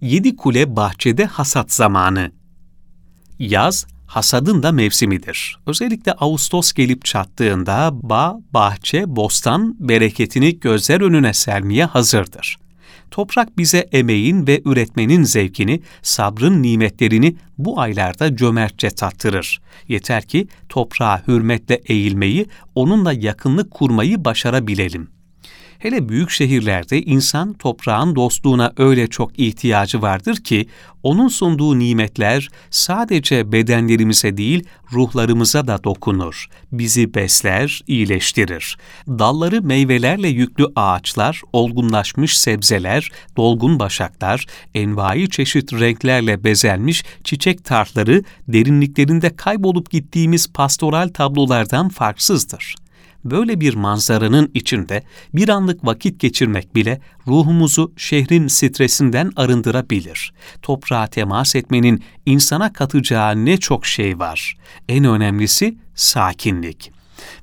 Yedi Kule Bahçede Hasat Zamanı Yaz, hasadın da mevsimidir. Özellikle Ağustos gelip çattığında bağ, bahçe, bostan bereketini gözler önüne sermeye hazırdır. Toprak bize emeğin ve üretmenin zevkini, sabrın nimetlerini bu aylarda cömertçe tattırır. Yeter ki toprağa hürmetle eğilmeyi, onunla yakınlık kurmayı başarabilelim.'' Hele büyük şehirlerde insan toprağın dostluğuna öyle çok ihtiyacı vardır ki onun sunduğu nimetler sadece bedenlerimize değil ruhlarımıza da dokunur. Bizi besler, iyileştirir. Dalları meyvelerle yüklü ağaçlar, olgunlaşmış sebzeler, dolgun başaklar, envai çeşit renklerle bezenmiş çiçek tartları derinliklerinde kaybolup gittiğimiz pastoral tablolardan farksızdır.'' Böyle bir manzaranın içinde bir anlık vakit geçirmek bile ruhumuzu şehrin stresinden arındırabilir. Toprağa temas etmenin insana katacağı ne çok şey var. En önemlisi sakinlik.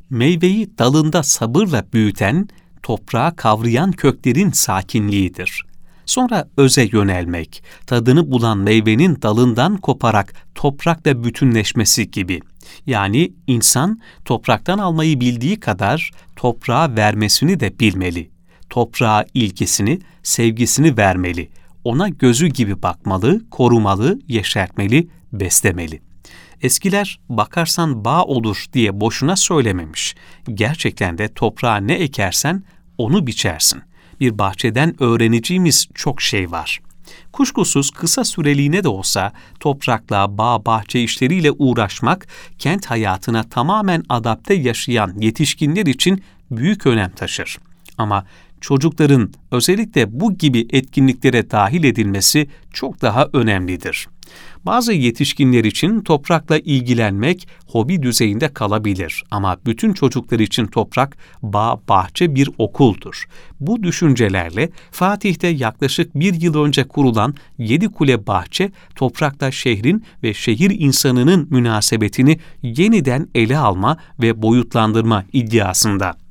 Meyveyi dalında sabırla büyüten, toprağa kavrayan köklerin sakinliğidir. Sonra öze yönelmek, tadını bulan meyvenin dalından koparak toprakla bütünleşmesi gibi.'' Yani insan topraktan almayı bildiği kadar toprağa vermesini de bilmeli. Toprağa ilgisini, sevgisini vermeli. Ona gözü gibi bakmalı, korumalı, yeşertmeli, beslemeli. Eskiler bakarsan bağ olur diye boşuna söylememiş. Gerçekten de toprağa ne ekersen onu biçersin. Bir bahçeden öğreneceğimiz çok şey var. Kuşkusuz kısa süreliğine de olsa toprakla, bağ, bahçe işleriyle uğraşmak, kent hayatına tamamen adapte yaşayan yetişkinler için büyük önem taşır. Ama çocukların özellikle bu gibi etkinliklere dahil edilmesi çok daha önemlidir. Bazı yetişkinler için toprakla ilgilenmek hobi düzeyinde kalabilir ama bütün çocuklar için toprak, bağ, bahçe bir okuldur. Bu düşüncelerle Fatih'te yaklaşık bir yıl önce kurulan Yedi Kule Bahçe, toprakla şehrin ve şehir insanının münasebetini yeniden ele alma ve boyutlandırma iddiasında.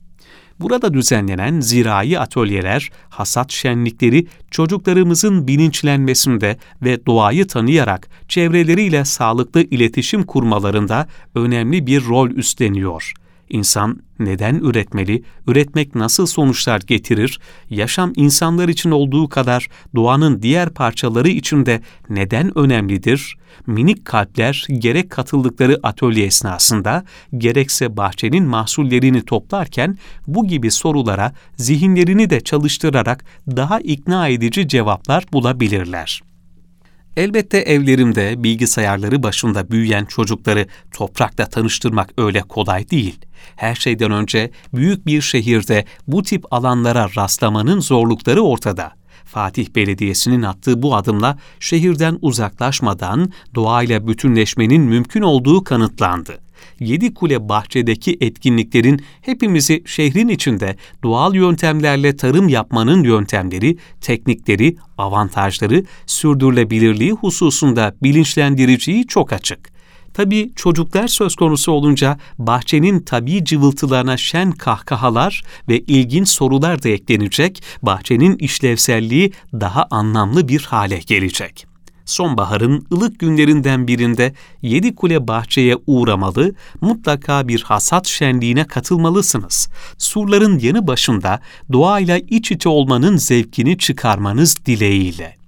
Burada düzenlenen zirai atölyeler, hasat şenlikleri çocuklarımızın bilinçlenmesinde ve doğayı tanıyarak çevreleriyle sağlıklı iletişim kurmalarında önemli bir rol üstleniyor. İnsan neden üretmeli, üretmek nasıl sonuçlar getirir, yaşam insanlar için olduğu kadar doğanın diğer parçaları için de neden önemlidir? Minik kalpler gerek katıldıkları atölye esnasında gerekse bahçenin mahsullerini toplarken bu gibi sorulara zihinlerini de çalıştırarak daha ikna edici cevaplar bulabilirler. Elbette evlerimde bilgisayarları başında büyüyen çocukları toprakla tanıştırmak öyle kolay değil. Her şeyden önce büyük bir şehirde bu tip alanlara rastlamanın zorlukları ortada. Fatih Belediyesi'nin attığı bu adımla şehirden uzaklaşmadan doğayla bütünleşmenin mümkün olduğu kanıtlandı. Yedi Kule Bahçe'deki etkinliklerin hepimizi şehrin içinde doğal yöntemlerle tarım yapmanın yöntemleri, teknikleri, avantajları, sürdürülebilirliği hususunda bilinçlendiriciyi çok açık. Tabii çocuklar söz konusu olunca bahçenin tabii cıvıltılarına şen kahkahalar ve ilginç sorular da eklenecek, bahçenin işlevselliği daha anlamlı bir hale gelecek sonbaharın ılık günlerinden birinde Yedi Kule bahçeye uğramalı, mutlaka bir hasat şenliğine katılmalısınız. Surların yanı başında doğayla iç içe olmanın zevkini çıkarmanız dileğiyle.